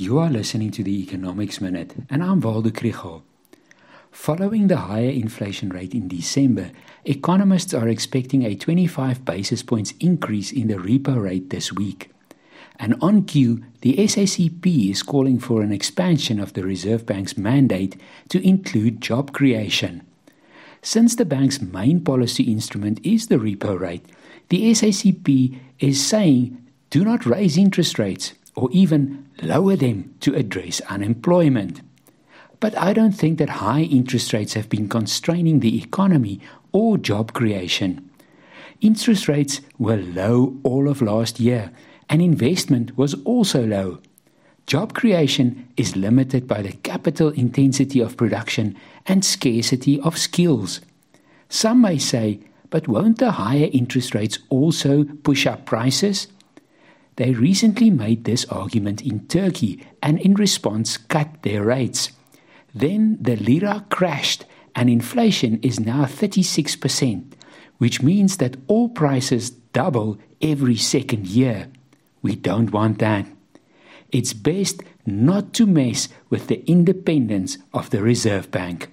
You are listening to the Economics Minute, and I'm Waldo Krugell. Following the higher inflation rate in December, economists are expecting a 25 basis points increase in the repo rate this week. And on cue, the SACP is calling for an expansion of the Reserve Bank's mandate to include job creation. Since the bank's main policy instrument is the repo rate, the SACP is saying do not raise interest rates or even lower them to address unemployment. But I don't think that high interest rates have been constraining the economy or job creation. Interest rates were low all of last year, and investment was also low. Job creation is limited by the capital intensity of production and scarcity of skills. Some may say, but won't the higher interest rates also push up prices? They recently made this argument in Turkey and in response cut their rates. Then the lira crashed and inflation is now 36%, which means that all prices double every second year. We don't want that. It's best not to mess with the independence of the Reserve Bank.